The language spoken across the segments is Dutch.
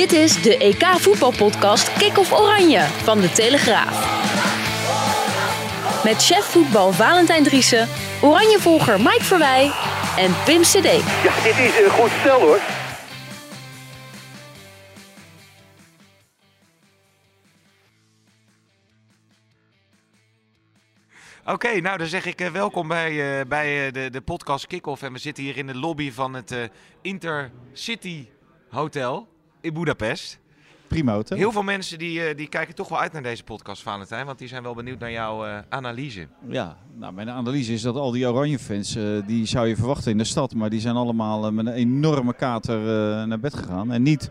Dit is de EK voetbalpodcast Kick-off Oranje van de Telegraaf. Met chef voetbal Valentijn Driessen, Oranjevolger Mike Verwij en Pim CD. Ja, dit is een goed stel hoor. Oké, nou dan zeg ik eh, welkom bij, eh, bij eh, de, de podcast Kick-Off. En we zitten hier in de lobby van het eh, Intercity Hotel in Budapest. Prima. Heel veel mensen die, eh, die kijken toch wel uit naar deze podcast, Valentijn. Want die zijn wel benieuwd naar jouw eh, analyse. Ja, nou, mijn analyse is dat al die oranje fans, eh, die zou je verwachten in de stad. Maar die zijn allemaal met een enorme kater naar bed gegaan. En niet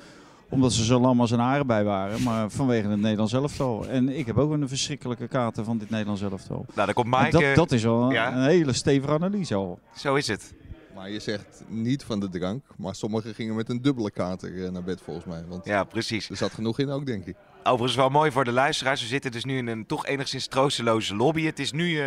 omdat ze zo lam als een haren bij waren, maar vanwege het Nederlands elftal. En ik heb ook een verschrikkelijke kater van dit Nederlands elftal. Nou, daar komt En Mike. dat, dat is al ja. een hele stevige analyse al. Zo is het. Maar je zegt niet van de drank, maar sommigen gingen met een dubbele kater eh, naar bed volgens mij. Want Ja, precies. er zat genoeg in ook, denk ik. Overigens wel mooi voor de luisteraars. We zitten dus nu in een toch enigszins troosteloze lobby. Het is nu eh,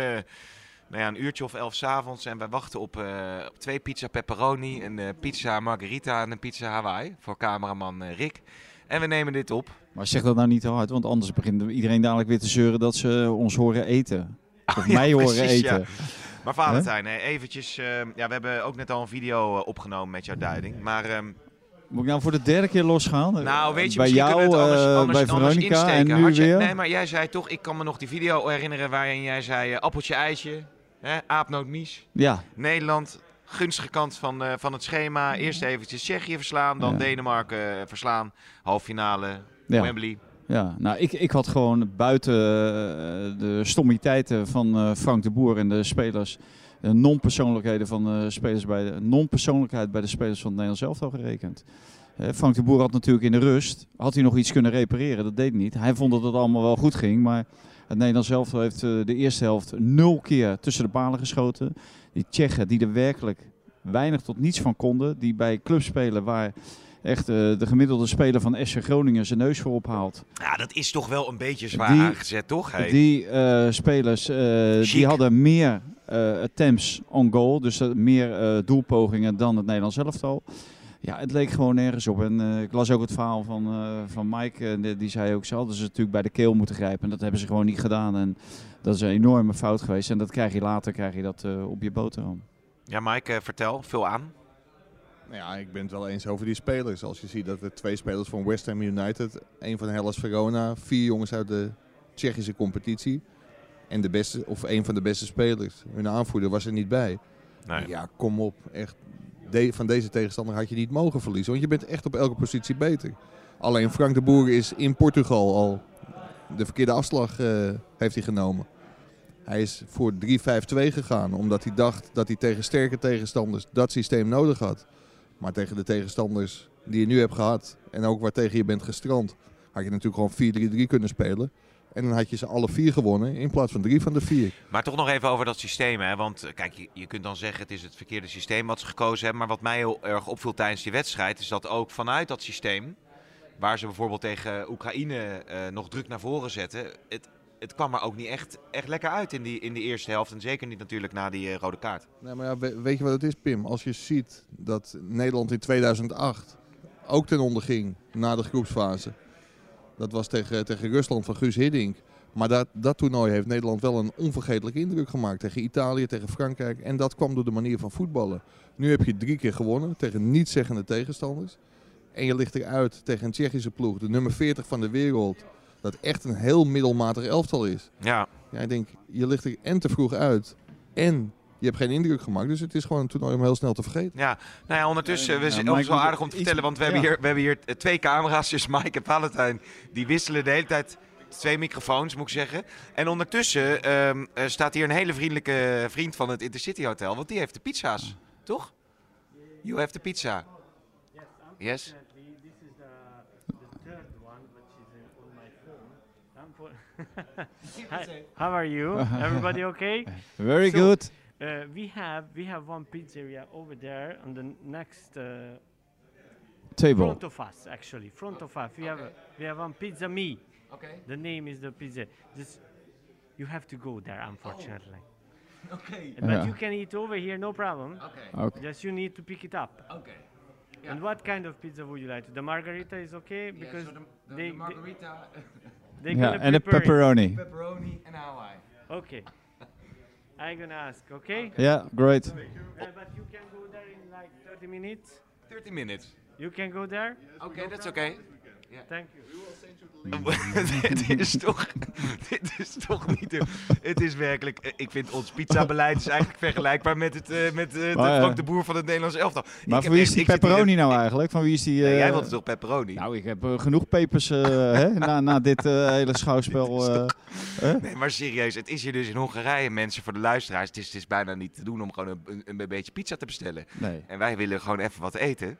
nou ja, een uurtje of elf 's avonds en wij wachten op, eh, op twee pizza pepperoni, een eh, pizza margarita en een pizza Hawaii voor cameraman Rick. En we nemen dit op. Maar zeg dat nou niet te hard, want anders begint iedereen dadelijk weer te zeuren dat ze ons horen eten. Of ja, mij horen precies, ja. Maar Valentijn, hè, eventjes, eh, ja, we hebben ook net al een video eh, opgenomen met jouw duiding. Maar ehm, Moet ik nou voor de derde keer losgaan? nou, weet je, bij jou, het anders, eh, anders, bij anders Veronica en nu je- weer? Nee, maar jij zei toch, ik kan me nog die video herinneren waarin jij zei eh, appeltje, eitje, hè, aapnoot, mies. Ja, Nederland, gunstige kant van, van het schema. Eerst eventjes Tsjechië verslaan, dan Ja. Denemarken verslaan. Halve finale, ja. Wembley. Ja, nou, ik, ik had gewoon buiten eh, de stommiteiten van eh, Frank de Boer en de spelers, de non-persoonlijkheden van de spelers bij de non-persoonlijkheid bij de spelers van het Nederlands elftal gerekend. Eh, Frank de Boer had natuurlijk in de rust, had hij nog iets kunnen repareren, dat deed hij niet. Hij vond dat het allemaal wel goed ging, maar het Nederlands elftal heeft eh, de eerste helft nul keer tussen de palen geschoten. Die Tsjechen die er werkelijk weinig tot niets van konden, die bij clubs spelen waar echt eh, de gemiddelde speler van SC Groningen zijn neus voor ophaalt. Ja, dat is toch wel een beetje zwaar Die- aangezet, toch? Hey? Die eh, spelers eh, die hadden meer attempts on goal, dus meer doelpogingen dan het Nederlands elftal. Ja, het leek gewoon nergens op. En ik las ook het verhaal van, eh, van Mike. en die, die zei ook, ze hadden ze natuurlijk bij de keel moeten grijpen. En dat hebben ze gewoon niet gedaan. En dat is een enorme fout geweest. En dat krijg je later krijg je dat, op je boterham. Ja, Mike, vertel. Vul aan. Nou ja, ik ben het wel eens over die spelers. Als je ziet dat er twee spelers van West Ham United, één van Hellas Verona, vier jongens uit de Tsjechische competitie. En de beste, of één van de beste spelers. Hun aanvoerder was er niet bij. Nee. Ja, kom op. Echt, de- van deze tegenstander had je niet mogen verliezen. Want je bent echt op elke positie beter. Alleen Frank de Boer is in Portugal al de verkeerde afslag eh, heeft hij genomen. Hij is voor 3-5-2 gegaan. Omdat hij dacht dat hij tegen sterke tegenstanders dat systeem nodig had. Maar tegen de tegenstanders die je nu hebt gehad. En ook waar tegen je bent gestrand. Had je natuurlijk gewoon 4-3-3 kunnen spelen. En dan had je ze alle vier gewonnen in plaats van drie van de vier. Maar toch nog even over dat systeem. Hè? Want eh, kijk, je, je kunt dan zeggen het is het verkeerde systeem wat ze gekozen hebben. Maar wat mij heel erg opviel tijdens die wedstrijd is dat ook vanuit dat systeem, waar ze bijvoorbeeld tegen Oekraïne eh, nog druk naar voren zetten, het, het kwam er ook niet echt, echt lekker uit in die, in die eerste helft. En zeker niet natuurlijk na die eh, rode kaart. Nee, maar ja, we- weet je wat het is, Pim? Als je ziet dat Nederland in 2008 ook ten onder ging na de groepsfase. Dat was tegen, tegen Rusland van Guus Hiddink. Maar dat, dat toernooi heeft Nederland wel een onvergetelijke indruk gemaakt. Tegen Italië, tegen Frankrijk. En dat kwam door de manier van voetballen. Nu heb je drie keer gewonnen tegen nietszeggende tegenstanders. En je ligt eruit tegen een Tsjechische ploeg, de nummer 40 van de wereld. Dat echt een heel middelmatig elftal is. Ja, Ja, ik denk, je ligt er en te vroeg uit en je hebt geen indruk gemaakt. Dus het is gewoon een toernooi om heel snel te vergeten. ja. Nou ja, ondertussen, we Ja, zijn ook wel aardig om te vertellen, want we hebben hier, we hebben hier twee camera's. Dus Mike en Valentijn, die wisselen de hele tijd twee microfoons, moet ik zeggen. En ondertussen ehm, eh, staat hier een hele vriendelijke vriend van het Intercity Hotel, want die heeft de pizza's, toch? You have the pizza. Yes? Hi, how are you? Everybody okay? Very So- good. Uh, we have we have one pizzeria over there on the next uh, Table. front of us. Actually, front of us. We have a, we have one pizza me. Okay. The name is the pizza. Just you have to go there, unfortunately. Okay. But Yeah. you can eat over here, no problem. Okay. Oké. Just you need to pick it up. Okay. And what kind of pizza would you like? The margarita is okay because they, they, margarita, they Ja, gonna en de prepare it. pepperoni. pepperoni en Hawaii. Okay. I'm gonna ask, okay? Yeah, great. Uh, but you can go there in like 30 minutes. 30 minutes. You can go there. Okay, that's is Thank you. dit is toch, dit is toch niet. de- Het is werkelijk. eh, Ik vind ons pizzabeleid is eigenlijk vergelijkbaar met het eh, met eh, de de Boer van het Nederlands elftal. Ik Maar heb voor wie is die pepperoni nou eigenlijk? Van wie is die... Nee, eh, jij wilde toch pepperoni? Nou, ik heb genoeg pepers eh, hè, na, na dit hele schouwspel. eh. Nee, maar serieus, het is hier dus in Hongarije, mensen, voor de luisteraars. Het is, het is bijna niet te doen om gewoon een, een, een beetje pizza te bestellen. nee. En wij willen gewoon even wat eten.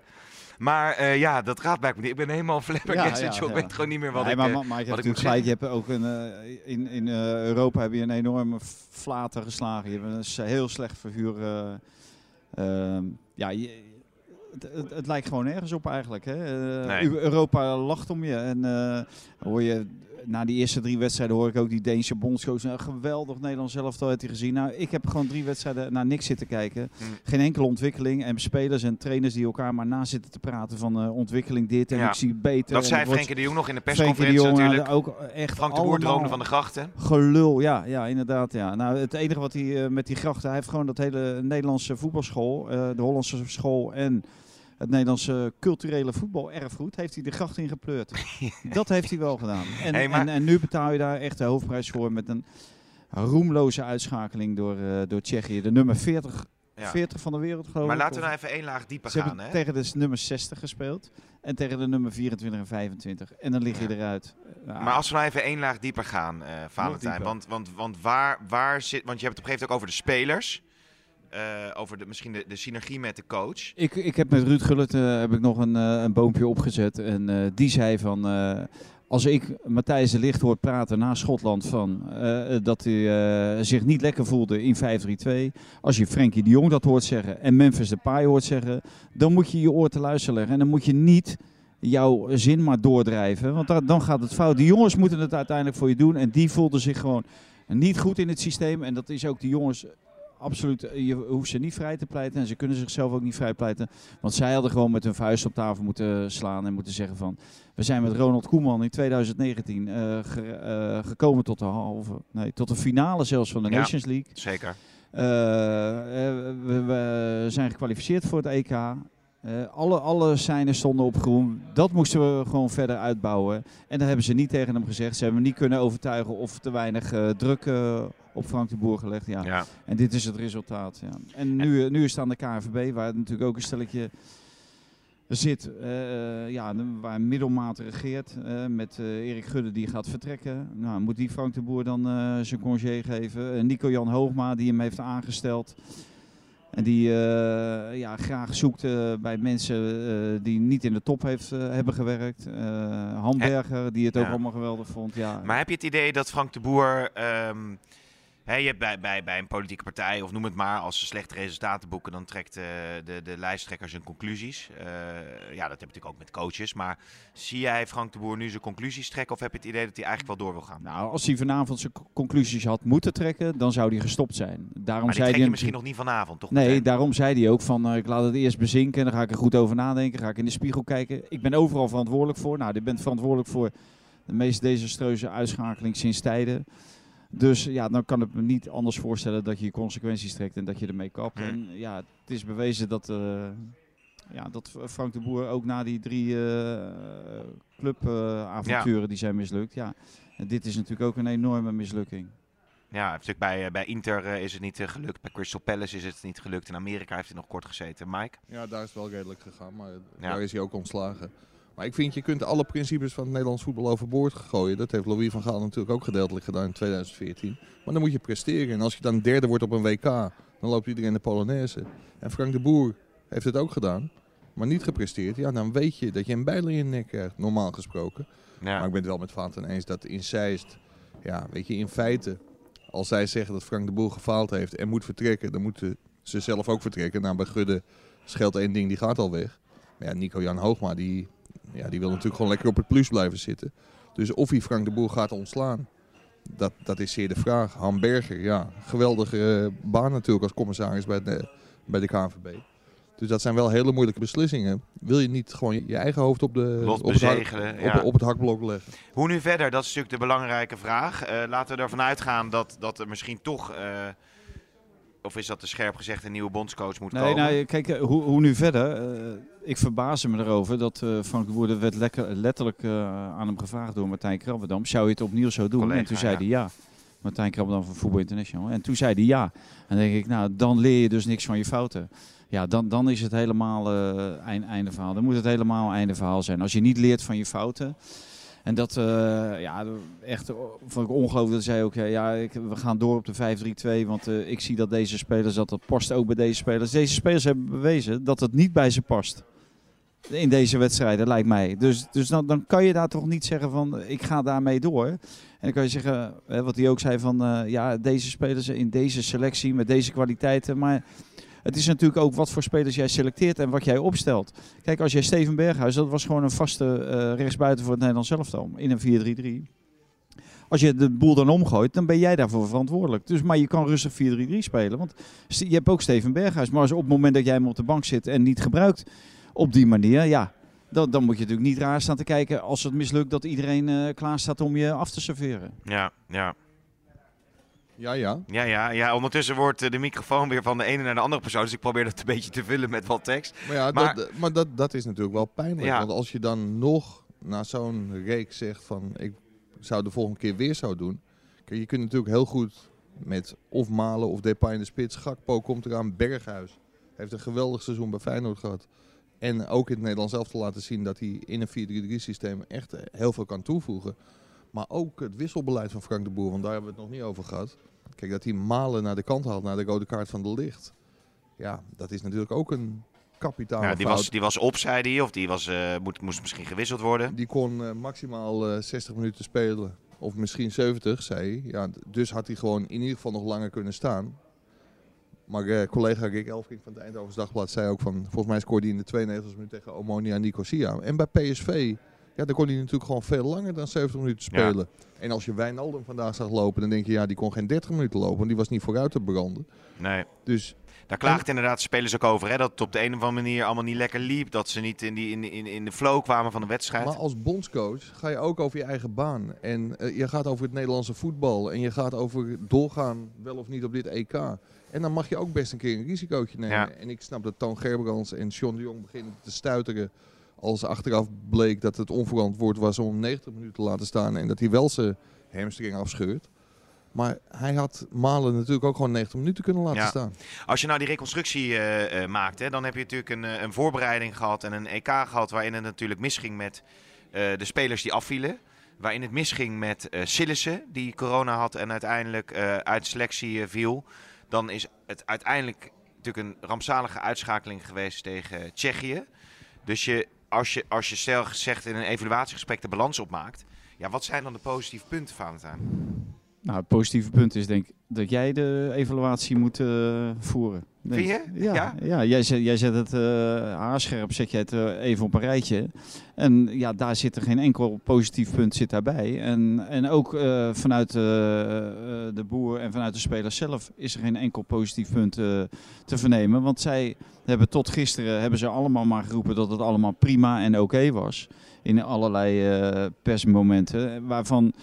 Maar eh, ja, dat gaat blijkbaar niet. Ik ben helemaal flabbergasted, Ja. Ik weet gewoon niet meer wat ik... maar, eh, maar, maar je wat hebt ik moet natuurlijk gelijk. Je hebt ook een, eh, in, in Europa heb je een enorme flater geslagen. Je hebt een heel slecht verhuur. eh, ehm, ja, je- het, het, het lijkt gewoon nergens op eigenlijk. Hè? Nee. Europa lacht om je. En eh, hoor je, na die eerste drie wedstrijden hoor ik ook die Deense bondscoach. Een geweldig Nederlands elftal heeft hij gezien. Nou, ik heb gewoon drie wedstrijden naar niks zitten kijken. Hm. Geen enkele ontwikkeling. En spelers en trainers die elkaar maar na zitten te praten van eh, ontwikkeling dit. En Ja. ik zie beter. Dat zei Frenkie de Jong nog in de persconferentie Jong, natuurlijk. nou, ook echt Frank de Boer droomde van de grachten. Gelul, ja, ja, inderdaad. Ja. Nou, het enige wat hij eh, met die grachten, hij heeft gewoon dat hele Nederlandse voetbalschool, eh, de Hollandse school en het Nederlandse culturele voetbalerfgoed, heeft hij de gracht in gepleurd. dat heeft hij wel gedaan. En, Hey, maar- en, en nu betaal je daar echt de hoofdprijs voor met een roemloze uitschakeling door, eh, door Tsjechië. De nummer 40, Ja. 40 van de wereld geloof Maar ik. laten we nou even één laag dieper Ze gaan. hebben Hè? tegen de nummer 60 gespeeld en tegen de nummer 24 en 25. En dan lig je eruit. Ja. Maar als we nou even één laag dieper gaan, eh Valentijn. dieper. Want, want, want waar, waar zit. Want je hebt het op een gegeven moment ook over de spelers. Eh, over de, misschien de, de synergie met de coach. Ik, ik heb met Ruud Gullit eh, heb ik nog een, eh, een boompje opgezet. En die zei van... als ik Matthijs de Ligt hoort praten na Schotland van dat hij zich niet lekker voelde in 5-3-2. Als je Frenkie de Jong dat hoort zeggen en Memphis Depay hoort zeggen, dan moet je je oor te luisteren leggen. En dan moet je niet jouw zin maar doordrijven, want da- dan gaat het fout. Die jongens moeten het uiteindelijk voor je doen en die voelden zich gewoon niet goed in het systeem. En dat is ook die jongens absoluut, eh, je hoeft ze niet vrij te pleiten en ze kunnen zichzelf ook niet vrij pleiten. Want zij hadden gewoon met hun vuist op tafel moeten slaan en moeten zeggen van... We zijn met Ronald Koeman in 2019 eh, ge- eh, gekomen tot de halve, nee, tot de finale zelfs van de Ja. Nations League. Zeker. We, we zijn gekwalificeerd voor het EK. Eh, alle, alle seinen stonden op groen. Dat moesten we gewoon verder uitbouwen. En dat hebben ze niet tegen hem gezegd. Ze hebben hem niet kunnen overtuigen of te weinig eh, druk eh, op Frank de Boer gelegd. Ja. Ja. En dit is het resultaat. Ja. En nu, nu is het aan de KNVB, waar natuurlijk ook een stelletje zit, ja, waar middelmaat regeert, met Erik Gudde die gaat vertrekken. Nou, moet die Frank de Boer dan zijn congé geven? Nico-Jan Hoogma, die hem heeft aangesteld. En die eh, ja, graag zoekt eh, bij mensen eh, die niet in de top heeft, hebben gewerkt. Hamberger, die het ook Ja. allemaal geweldig vond. Ja, Maar heb je het idee dat Frank de Boer. ehm, je hebt bij, bij, bij een politieke partij, of noem het maar, als ze slechte resultaten boeken, dan trekt eh, de, de lijsttrekker zijn conclusies. Eh, ja, dat heb je natuurlijk ook met coaches. Maar zie jij Frank de Boer nu zijn conclusies trekken, of heb je het idee dat hij eigenlijk wel door wil gaan? Nou, als hij vanavond zijn co- conclusies had moeten trekken, dan zou hij gestopt zijn. Daarom maar zei hij je misschien nog niet vanavond, toch? Nee, meteen? daarom zei hij ook van eh, ik laat het eerst bezinken, dan ga ik er goed over nadenken, ga ik in de spiegel kijken. Ik ben overal verantwoordelijk voor. Nou, je bent verantwoordelijk voor de meest desastreuze uitschakeling sinds tijden. Dus ja, dan kan ik me niet anders voorstellen dat je je consequenties trekt en dat je ermee kapt. En ja, het is bewezen dat, eh, ja, dat Frank de Boer ook na die drie clubavonturen die zijn mislukt. Ja, en dit is natuurlijk ook een enorme mislukking. Ja, natuurlijk bij, eh, bij Inter eh, is het niet eh, gelukt. Bij Crystal Palace is het niet gelukt. In Amerika heeft hij nog kort gezeten. Mike? Ja, daar is het wel redelijk gegaan, maar Ja. daar is hij ook ontslagen. Maar ik vind, je kunt alle principes van het Nederlands voetbal overboord gooien. Dat heeft Louis van Gaal natuurlijk ook gedeeltelijk gedaan in 2014. Maar dan moet je presteren. En als je dan derde wordt op een WK, dan loopt iedereen de Polonaise. En Frank de Boer heeft het ook gedaan, maar niet gepresteerd. Ja, dan weet je dat je een bijl in je nek krijgt, normaal gesproken. Ja. Maar ik ben het wel met Vaten eens dat in Zeist, ja, weet je, in feite, als zij zeggen dat Frank de Boer gefaald heeft en moet vertrekken, dan moeten ze zelf ook vertrekken. Nou, bij Gudde scheelt één ding, die gaat al weg. Maar ja, Nico-Jan Hoogma, die, ja, die wil natuurlijk gewoon lekker op het plus blijven zitten. Dus of hij Frank de Boer gaat ontslaan, dat, dat is zeer de vraag. Han Berger, ja, geweldige eh, baan natuurlijk als commissaris bij de, bij de KNVB. Dus dat zijn wel hele moeilijke beslissingen. Wil je niet gewoon je eigen hoofd op, de, Lot op, het, hak- bezegelen. op, ja. op het hakblok leggen? Hoe nu verder? Dat is natuurlijk de belangrijke vraag. Eh, laten we ervan uitgaan dat, dat er misschien toch, eh, of is dat te scherp gezegd, een nieuwe bondscoach moet Nee, komen. nou, kijk, eh, hoe, hoe nu verder? Eh, ik verbaas me erover dat eh, Frank de werd lekker, letterlijk aan hem gevraagd door Martijn Krabbedam. Zou je het opnieuw zo doen? Collega, en toen zei ja. hij ja. Martijn Krabbedam van Voetbal International. En toen zei hij ja. En dan denk ik, nou, dan leer je dus niks van je fouten. Ja, dan, dan is het helemaal eind, einde verhaal. Dan moet het helemaal einde verhaal zijn. Als je niet leert van je fouten. En dat, eh, ja, echt eh, vond ik ongelooflijk. Dat zei ook, ja, ja ik, we gaan door op de 5-3-2. Want eh, ik zie dat deze spelers, dat dat past ook bij deze spelers. Deze spelers hebben bewezen dat het niet bij ze past. In deze wedstrijden, lijkt mij. Dus, dus dan, dan kan je daar toch niet zeggen van, ik ga daarmee door. En dan kan je zeggen, hè, wat hij ook zei van, eh, ja, deze spelers in deze selectie met deze kwaliteiten. Maar het is natuurlijk ook wat voor spelers jij selecteert en wat jij opstelt. Kijk, als jij Steven Berghuis, dat was gewoon een vaste eh, rechtsbuiten voor het Nederlands elftal in een 4-3-3. Als je de boel dan omgooit, dan ben jij daarvoor verantwoordelijk. Dus, maar je kan rustig 4-3-3 spelen. Want je hebt ook Steven Berghuis. Maar als op het moment dat jij hem op de bank zit en niet gebruikt op die manier, ja, dan, dan moet je natuurlijk niet raar staan te kijken als het mislukt dat iedereen eh, klaar staat om je af te serveren. Ja, ja. Ja, ja. Ja, ja, ja, ondertussen wordt eh, de microfoon weer van de ene naar de andere persoon. Dus ik probeer dat een beetje te vullen met wat tekst. Maar, ja, Maar- dat, maar dat, dat is natuurlijk wel pijnlijk. Ja. Want als je dan nog na zo'n reeks zegt van ik zou de volgende keer weer zo doen. Kijk, je kunt natuurlijk heel goed met of Malen of Depay in de spits. Gakpo komt eraan, Berghuis heeft een geweldig seizoen bij Feyenoord gehad. En ook in het Nederlands zelf te laten zien dat hij in een 4-3-3 systeem echt heel veel kan toevoegen. Maar ook het wisselbeleid van Frank de Boer, want daar hebben we het nog niet over gehad. Kijk, dat hij Malen naar de kant haalt, naar de rode kaart van de licht. Ja, dat is natuurlijk ook een kapitale Ja, die, was, die was op, zei hij. Of die was, eh, moet, moest misschien gewisseld worden. Die kon eh, maximaal eh, 60 minuten spelen. Of misschien 70, zei hij. Ja, dus had hij gewoon in ieder geval nog langer kunnen staan. Maar eh, collega Rick Elfrink van het Eindhovens Dagblad zei ook van... Volgens mij scoorde hij in de 92 minuut tegen Omonia Nicosia. En bij PSV, ja, daar kon hij natuurlijk gewoon veel langer dan 70 minuten Ja. spelen. En als je Wijnaldum vandaag zag lopen, dan denk je... Ja, die kon geen 30 minuten lopen, want die was niet vooruit te branden. Nee. Dus Daar klaagt inderdaad de spelers ook over. Hè? Dat het op de een of andere manier allemaal niet lekker liep. Dat ze niet in, die, in, in, in de flow kwamen van de wedstrijd. Maar als bondscoach ga je ook over je eigen baan. En eh, je gaat over het Nederlandse voetbal. En je gaat over doorgaan, wel of niet op dit EK. En dan mag je ook best een keer een risicootje nemen. Ja. En ik snap dat Toon Gerbrands en Sean de Jong beginnen te stuiteren. Als achteraf bleek dat het onverantwoord was om 90 minuten te laten staan. En dat hij wel zijn hamstring afscheurt. Maar hij had Malen natuurlijk ook gewoon 90 minuten kunnen laten Ja. staan. Als je nou die reconstructie eh, maakt, hè, dan heb je natuurlijk een, eh, een voorbereiding gehad en een EK gehad waarin het natuurlijk misging met de spelers die afvielen. Waarin het misging met Sillissen, die corona had en uiteindelijk uit selectie viel. Dan is het uiteindelijk natuurlijk een rampzalige uitschakeling geweest tegen Tsjechië. Dus je, als je, als je stel gezegd in een evaluatiegesprek de balans opmaakt, ja, wat zijn dan de positieve punten, Valentijn? Nou, het positieve punt is denk ik dat jij de evaluatie moet eh, voeren. Vind je? Ja, Ja? ja? jij, zet, jij zet het eh, haarscherp, zet jij het eh, even op een rijtje. En ja, daar zit er geen enkel positief punt zit daarbij. En, en ook vanuit de boer en vanuit de speler zelf is er geen enkel positief punt te vernemen. Want zij hebben tot gisteren hebben ze allemaal maar geroepen dat het allemaal prima en oké was. In allerlei persmomenten. Waarvan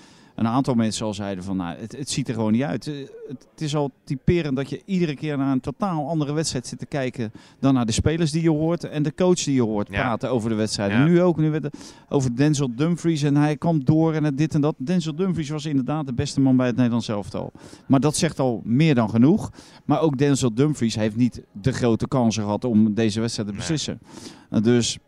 een aantal mensen al zeiden van nou, het, het ziet er gewoon niet uit. Eh, Het, het is al typerend dat je iedere keer naar een totaal andere wedstrijd zit te kijken dan naar de spelers die je hoort en de coach die je hoort Ja. praten over de wedstrijd. Ja. En nu ook, nu werd het over Denzel Dumfries en hij kwam door en het dit en dat. Denzel Dumfries was inderdaad de beste man bij het Nederlands elftal. Maar dat zegt al meer dan genoeg. Maar ook Denzel Dumfries heeft niet de grote kansen gehad om deze wedstrijd te beslissen. Uh, Dus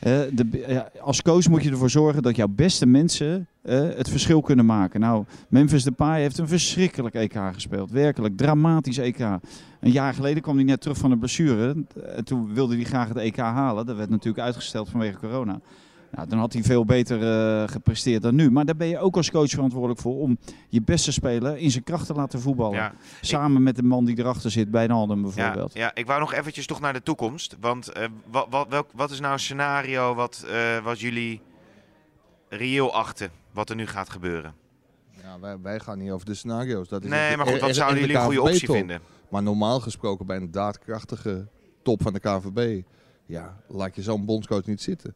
eh, de, als coach moet je ervoor zorgen dat jouw beste mensen eh, het verschil kunnen maken. Nou, Memphis Depay heeft een verschrikkelijk EK gespeeld. Werkelijk dramatisch EK. Een jaar geleden kwam hij net terug van een blessure. En toen wilde hij graag het EK halen. Dat werd natuurlijk uitgesteld vanwege corona. Nou, dan had hij veel beter eh, gepresteerd dan nu. Maar daar ben je ook als coach verantwoordelijk voor om je beste speler in zijn kracht te laten voetballen. Ja. Samen met de man die erachter zit, bij Naldum bijvoorbeeld. Ja, ja, ik wou nog eventjes toch naar de toekomst. Want eh, wat, wat, welk, wat is nou een scenario wat, eh, wat jullie reëel achten, wat er nu gaat gebeuren? Ja, wij, wij gaan niet over de scenario's. Dat is Nee, maar goed, wat zouden de jullie een goede optie vinden? Maar normaal gesproken bij een daadkrachtige top van de KNVB. Ja, laat je zo'n bondscoach niet zitten.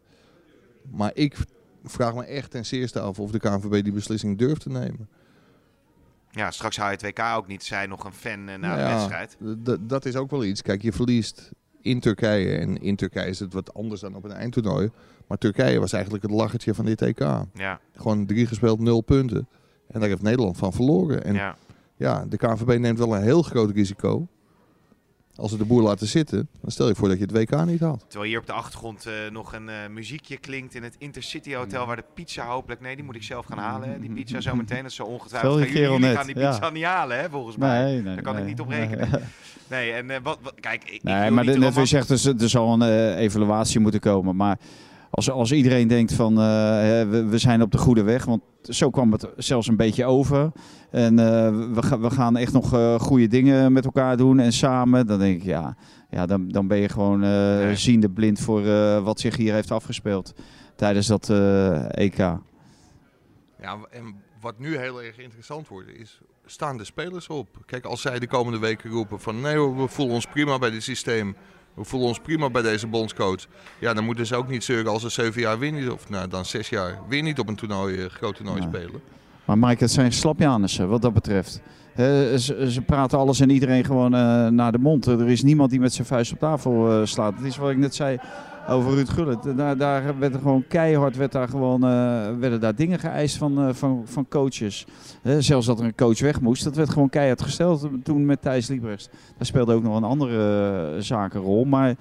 Maar ik vraag me echt ten zeerste af of de KNVB die beslissing durft te nemen. Ja, straks hou je het WK ook niet. Zij nog een fan eh, na de ja, wedstrijd. dat is ook wel iets. Kijk, je verliest in Turkije. En in Turkije is het wat anders dan op een eindtoernooi. Maar Turkije was eigenlijk het lachertje van dit EK. Ja, Gewoon drie gespeeld, nul punten. En daar heeft Nederland van verloren. En ja. ja, de KNVB neemt wel een heel groot risico. Als ze de boer laten zitten, dan stel je voor dat je het WK niet had. Terwijl hier op de achtergrond eh, nog een eh, muziekje klinkt in het Intercity Hotel, waar de pizza hopelijk... Nee, die moet ik zelf gaan halen, hè, die pizza zometeen. Dat is zo ongetwijfeld. Gaan jullie, gaan die ja. pizza niet halen, hè, volgens mij. Nee, nee, Daar kan ik niet op rekenen. Nee, en eh, wat, wat... Kijk, ik, Nee, wil maar net romantisch- zegt, er, er zal een eh, evaluatie moeten komen. Maar als, als iedereen denkt van eh, we, we zijn op de goede weg, want zo kwam het zelfs een beetje over. En eh, we, we gaan echt nog eh, goede dingen met elkaar doen en samen. Dan denk ik, ja, ja dan, dan ben je gewoon Nee. ziende blind voor wat zich hier heeft afgespeeld tijdens dat EK. Ja, en wat nu heel erg interessant wordt is, staan de spelers op? Kijk, als zij de komende weken roepen van nee we voelen ons prima bij dit systeem. We voelen ons prima bij deze bondscoach. Ja, dan moeten ze ook niet zeuren als ze zeven jaar weer niet, of nou, dan zes jaar weer niet op een toernooi, eh, groot toernooi Nee. spelen. Maar Mike, het zijn slapjanissen wat dat betreft. Ze, ze praten alles en iedereen gewoon eh, naar de mond. Er is niemand die met zijn vuist op tafel eh, slaat. Het is wat ik net zei over Ruud Gullit. Daar, daar werd er gewoon keihard werd daar gewoon, eh, werden daar dingen geëist van, eh, van, van coaches. Eh, zelfs dat er een coach weg moest. Dat werd gewoon keihard gesteld toen met Thijs Liebrechts. Daar speelde ook nog een andere uh, zaak een rol. Maar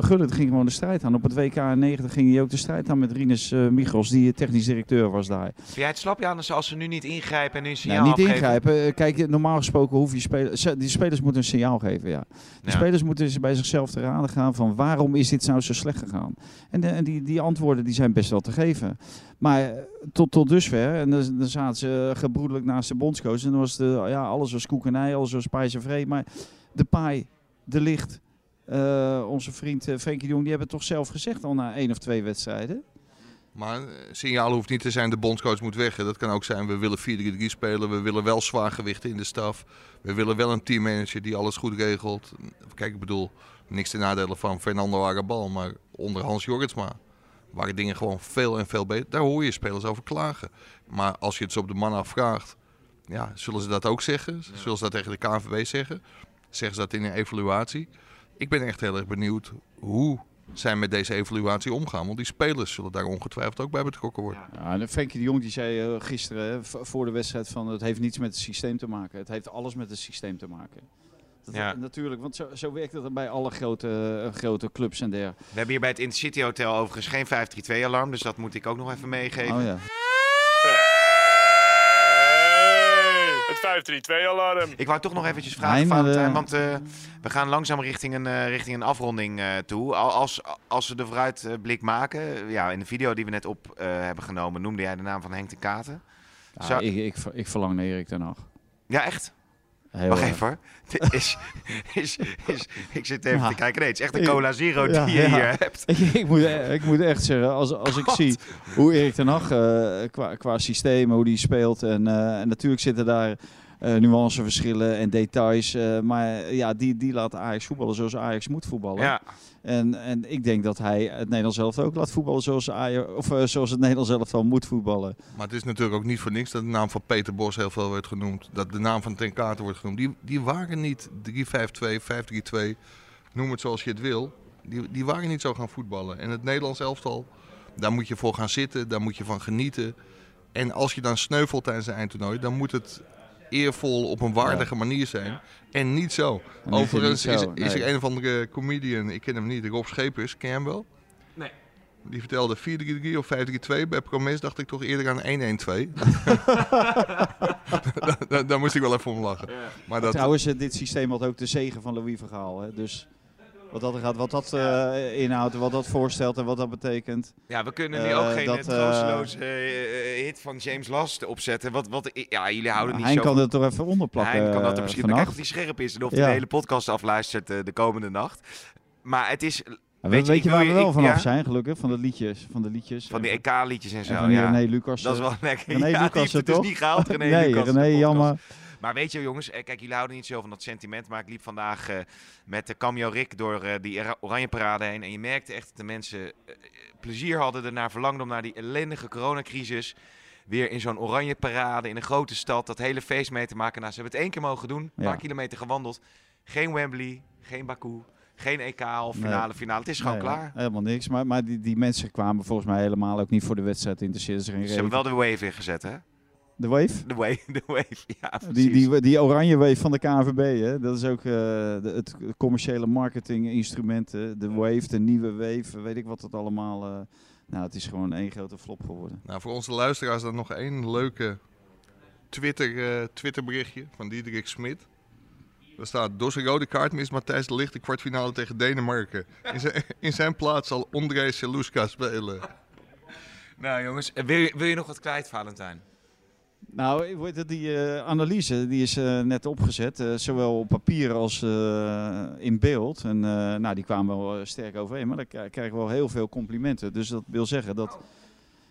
Gullit ging gewoon de strijd aan. Op het WK 90 ging hij ook de strijd aan met Rinus uh, Michels, die technisch directeur was daar. Vind jij het slap, Janus, als ze nu niet ingrijpen en een signaal Nee, niet afgeven? ingrijpen. Kijk, normaal gesproken hoef je spelers... Die spelers moeten een signaal geven, ja. De Ja. spelers moeten bij zichzelf te raden gaan van waarom is dit nou zo slecht gegaan? En, de, en die, die antwoorden die zijn best wel te geven. Maar eh, tot, tot dusver, en dan, dan zaten ze gebroedelijk naast de bondscoach. En dan was de, ja, alles was koek en ei, alles was pijs en. Maar de paai, de licht, uh, onze vriend uh, Frenkie de Jong, die hebben het toch zelf gezegd al na één of twee wedstrijden. Maar uh, signaal hoeft niet te zijn de bondscoach moet weg. Hè. Dat kan ook zijn we willen 4-3-3 spelen. We willen wel zwaargewichten in de staf. We willen wel een teammanager die alles goed regelt. Kijk, ik bedoel, niks ten nadele van Fernando Arabal. Maar onder Hans Jorritsma waren dingen gewoon veel en veel beter. Daar hoor je spelers over klagen. Maar als je het zo op de man afvraagt, ja, zullen ze dat ook zeggen? Zullen ze dat tegen de KNVB zeggen? Zeggen ze dat in een evaluatie? Ik ben echt heel erg benieuwd hoe zij met deze evaluatie omgaan. Want die spelers zullen daar ongetwijfeld ook bij betrokken worden. Ja, en Frenkie de Jong die zei uh, gisteren hè, voor de wedstrijd van het heeft niets met het systeem te maken. Het heeft alles met het systeem te maken. Dat Ja. Natuurlijk, want zo, zo werkt het bij alle grote, uh, grote clubs en der. We hebben hier bij het Intercity Hotel overigens geen 532-alarm, dus dat moet ik ook nog even meegeven. Oh ja. 532-alarm. Ik wou toch nog eventjes vragen, Nee, Valentijn, de- want eh, we gaan langzaam richting een, eh, richting een afronding eh, toe. Al- Als, als we de vooruitblik maken, ja, in de video die we net op eh, hebben genomen, noemde jij de naam van Henk de Katen. Ja, Zou- ik, ik, ik verlang naar Erik ten Hag. Ja, echt? Heel Wacht erg. even hoor. Dit is, is, is, ik zit even Ja. te kijken. Nee, het is echt een cola zero Ja, die je ja. hier hebt. Ik, ik, moet, e- ik moet echt zeggen, als, als ik zie hoe Erik ten Hag eh, qua, qua systeem, hoe die speelt. En, eh, en natuurlijk zitten daar nuanceverschillen en details. eh, maar ja, die, die laat Ajax voetballen zoals Ajax moet voetballen. Ja, En, en ik denk dat hij het Nederlands zelf ook laat voetballen zoals, Ajax, of, eh, zoals het Nederlands zelf wel moet voetballen. Maar het is natuurlijk ook niet voor niks dat de naam van Peter Bos heel veel werd genoemd. Dat de naam van Ten Katen wordt genoemd. Die, die waren niet 3-5-2, 5-3-2, noem het zoals je het wil. Die, die waren niet zo gaan voetballen. En het Nederlands elftal, daar moet je voor gaan zitten, daar moet je van genieten. En als je dan sneuvelt tijdens een eindtoernooi, dan moet het eervol op een waardige manier zijn. En niet zo. En Overigens niet is, zo, is nee. er een of andere comedian, ik ken hem niet, Rob Schepers, ken je hem wel? Nee. Die vertelde 4-3-3 of 5-3-2. Bij Promes dacht ik toch eerder aan 1-1-2. daar, daar- daar moest ik wel even om lachen. Maar dat, Trouwens, eh, dit systeem had ook de zegen van Louis Vergaal. Hè? Dus wat dat, gaat, wat dat eh, inhoudt, wat dat voorstelt en wat dat betekent. ja, we kunnen nu Eh, ook geen dat, dat, eh, troosteloze hit van James Last opzetten. Wat, wat, ja, jullie houden niet Hij zo kan van- het toch even onderplakken Hij kan dat er misschien kijken of hij scherp is en of hij Ja. de hele podcast afluistert de komende nacht. Maar het is weet weet, je, waar we wel ik- vanaf ja? zijn, gelukkig? Van de liedjes. Van de, liedjes van die en EK-liedjes en en zo. van die ja. René Lucas. Dat is wel lekker. René ja, die Lucas heeft het er dus niet gehaald, René nee, Lucas. René, jammer. Maar weet je jongens, eh, kijk jullie houden niet zo van dat sentiment. Maar ik liep vandaag eh, met de Cameo Rick door eh, die Oranje Parade heen. En je merkte echt dat de mensen plezier hadden ernaar verlangden om naar die ellendige coronacrisis... weer in zo'n Oranje Parade in een grote stad dat hele feest mee te maken. Nou, ze hebben het één keer mogen doen, een Ja. paar kilometer gewandeld. Geen Wembley, geen Baku, geen EK of Nee. finale finale. Het is gewoon Nee, klaar. Helemaal niks. Maar, maar die, die mensen kwamen volgens mij helemaal ook niet voor de wedstrijd geen Ze hebben wel de wave ingezet, hè? De wave? De wave, de wave, ja precies. Die, die, die oranje wave van de KNVB, hè? dat is ook eh, de, het commerciële marketinginstrument. hè. De wave, de nieuwe wave, weet ik wat het allemaal... eh, nou, het is gewoon één grote flop geworden. Nou, voor onze luisteraars dan nog één leuke Twitter, eh Twitterberichtje van Diederik Smit. Daar staat, door zijn rode kaart mist Matthijs de Ligt de kwartfinale tegen Denemarken. In zijn, in zijn plaats zal André Seluska spelen. Nou jongens, wil je, wil je nog wat kwijt, Valentijn? Nou, het, die eh, analyse die is eh, net opgezet, eh, zowel op papier als in beeld. En nou, die kwamen wel sterk overeen, maar daar k- krijgen we wel heel veel complimenten. Dus dat wil zeggen dat...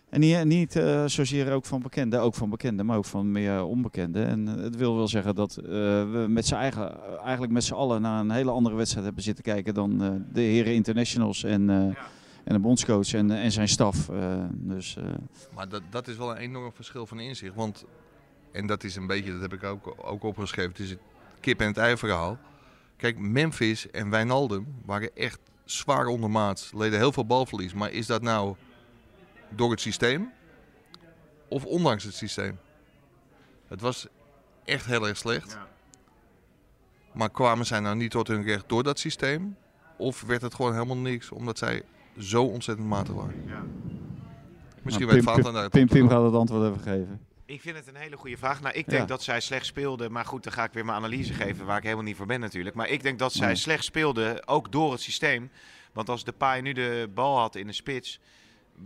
En niet, niet zozeer ook van bekenden, ook van bekenden, maar ook van meer onbekenden. En het wil wel zeggen dat we met z'n eigen, eigenlijk met z'n allen naar een hele andere wedstrijd hebben zitten kijken dan de heren internationals en, en de bondscoach en, en zijn staf. Eh, dus... eh, Maar dat, dat is wel een enorm verschil van inzicht. Want, en dat is een beetje, dat heb ik ook, ook opgeschreven, het is het kip en het ei verhaal. Kijk, Memphis en Wijnaldum waren echt zwaar ondermaats. Leden heel veel balverlies. Maar is dat nou door het systeem of ondanks het systeem? Het was echt heel erg slecht. Maar kwamen zij nou niet tot hun recht door dat systeem? Of werd het gewoon helemaal niks omdat zij zo ontzettend matig waren? Misschien nou, weet Valentin daar het Pim, Pim gaat het antwoord even geven. Ik vind het een hele goede vraag. Nou, ik denk Ja. dat zij slecht speelden. Maar goed, dan ga ik weer mijn analyse geven, waar ik helemaal niet voor ben natuurlijk. Maar ik denk dat zij Nee. slecht speelden, ook door het systeem. Want als de paai nu de bal had in de spits,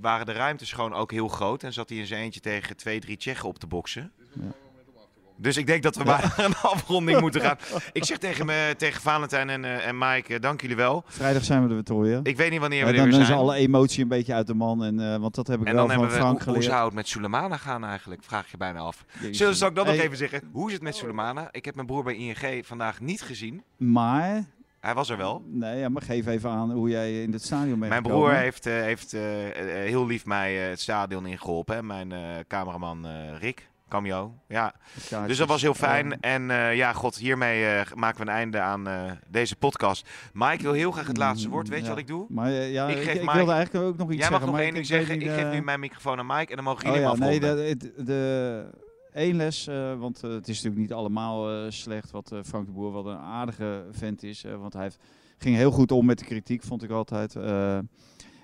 waren de ruimtes gewoon ook heel groot. En zat hij in zijn eentje tegen twee, drie Tsjechen op te boksen. Ja. Dus ik denk dat we maar naar een afronding moeten gaan. Ik zeg tegen, me, tegen Valentijn en, eh, en Mike, eh, dank jullie wel. Vrijdag zijn we er weer weer. Ik weet niet wanneer Ja, we er dan weer is zijn. alle emotie een beetje uit de man. En, eh, want dat heb ik En wel dan van hebben we, Frank hoe, hoe geleerd. zou het met Sulemana gaan eigenlijk? Vraag je bijna af. Zullen zal ik dat nog even zeggen? Hoe is het met Sulemana? Ik heb mijn broer bij ING vandaag niet gezien. Maar, Hij was er wel. nee, ja, maar geef even aan hoe jij in het stadion bent Mijn gekomen. broer heeft, eh, heeft heel lief mij eh, het stadion ingeholpen. Hè? Mijn eh, cameraman eh, Rick, cameo. Ja. Dus dat was heel fijn. En eh, ja, god, hiermee eh, maken we een einde aan eh, deze podcast. Mike wil heel graag het laatste woord. Weet je ja. wat ik doe? Maar ja, Ik geef ik, Mike- wilde eigenlijk ook nog iets Jij mag zeggen. nog maar één ding zeggen. Ik geef nu mijn microfoon aan Mike en dan mogen Oh jullie ja, hem nee, de, de, de één les, want het is natuurlijk niet allemaal slecht wat Frank de Boer wat een aardige vent is. want hij heeft, ging heel goed om met de kritiek, vond ik altijd.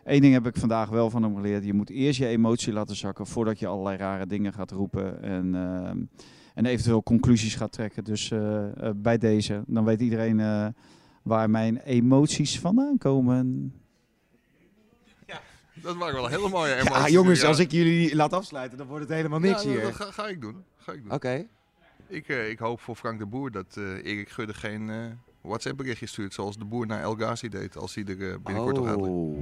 Eén ding heb ik vandaag wel van hem geleerd. Je moet eerst je emotie laten zakken voordat je allerlei rare dingen gaat roepen. En, ehm, en eventueel conclusies gaat trekken. Dus eh, eh, bij deze, dan weet iedereen eh, waar mijn emoties vandaan komen. Dat waren wel hele mooie emoties. Ja, jongens, Ja. als ik jullie laat afsluiten, dan wordt het helemaal niks Ja, dat- hier. Dat ga, ga ik doen. Ga ik doen. Oké. Ik, eh, ik hoop voor Frank de Boer dat eh, Erik Gudde geen eh, WhatsApp berichtje stuurt zoals de boer naar El Ghazi deed als hij er eh, binnenkort. Oh.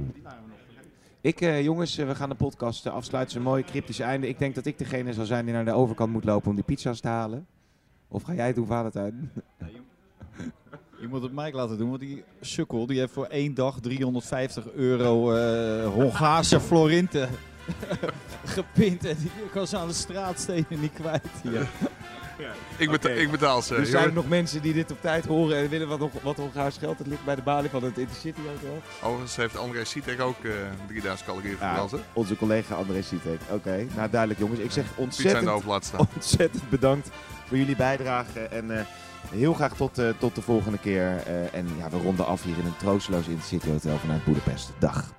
Ik, eh, jongens, eh, we gaan de podcast afsluiten. Het is een mooi cryptisch einde. Ik denk dat ik degene zal zijn die naar de overkant moet lopen om die pizza's te halen. Of ga jij het doen, Valentijn? Je moet het Mike laten doen, want die sukkel die heeft voor één dag 350 euro eh Hongaarse florinten gepind. En die kan ze aan de straatstenen niet kwijt hier. Ik, beta- Oké. ik betaal ze. Er zijn nog mensen die dit op tijd horen en willen wat, wat Hongaars geld. Dat ligt bij de balie van het Intercity Hotel. Overigens heeft André Sitek ook eh 3000 calorieën Ja, verbrand. hè? onze collega André Sitek. Oké, nou duidelijk jongens. Ik zeg ontzettend ontzettend bedankt voor jullie bijdrage. En eh, heel graag tot, eh, tot de volgende keer. Eh, en ja, we ronden af hier in een troosteloos Intercity Hotel vanuit Boedapest. Dag.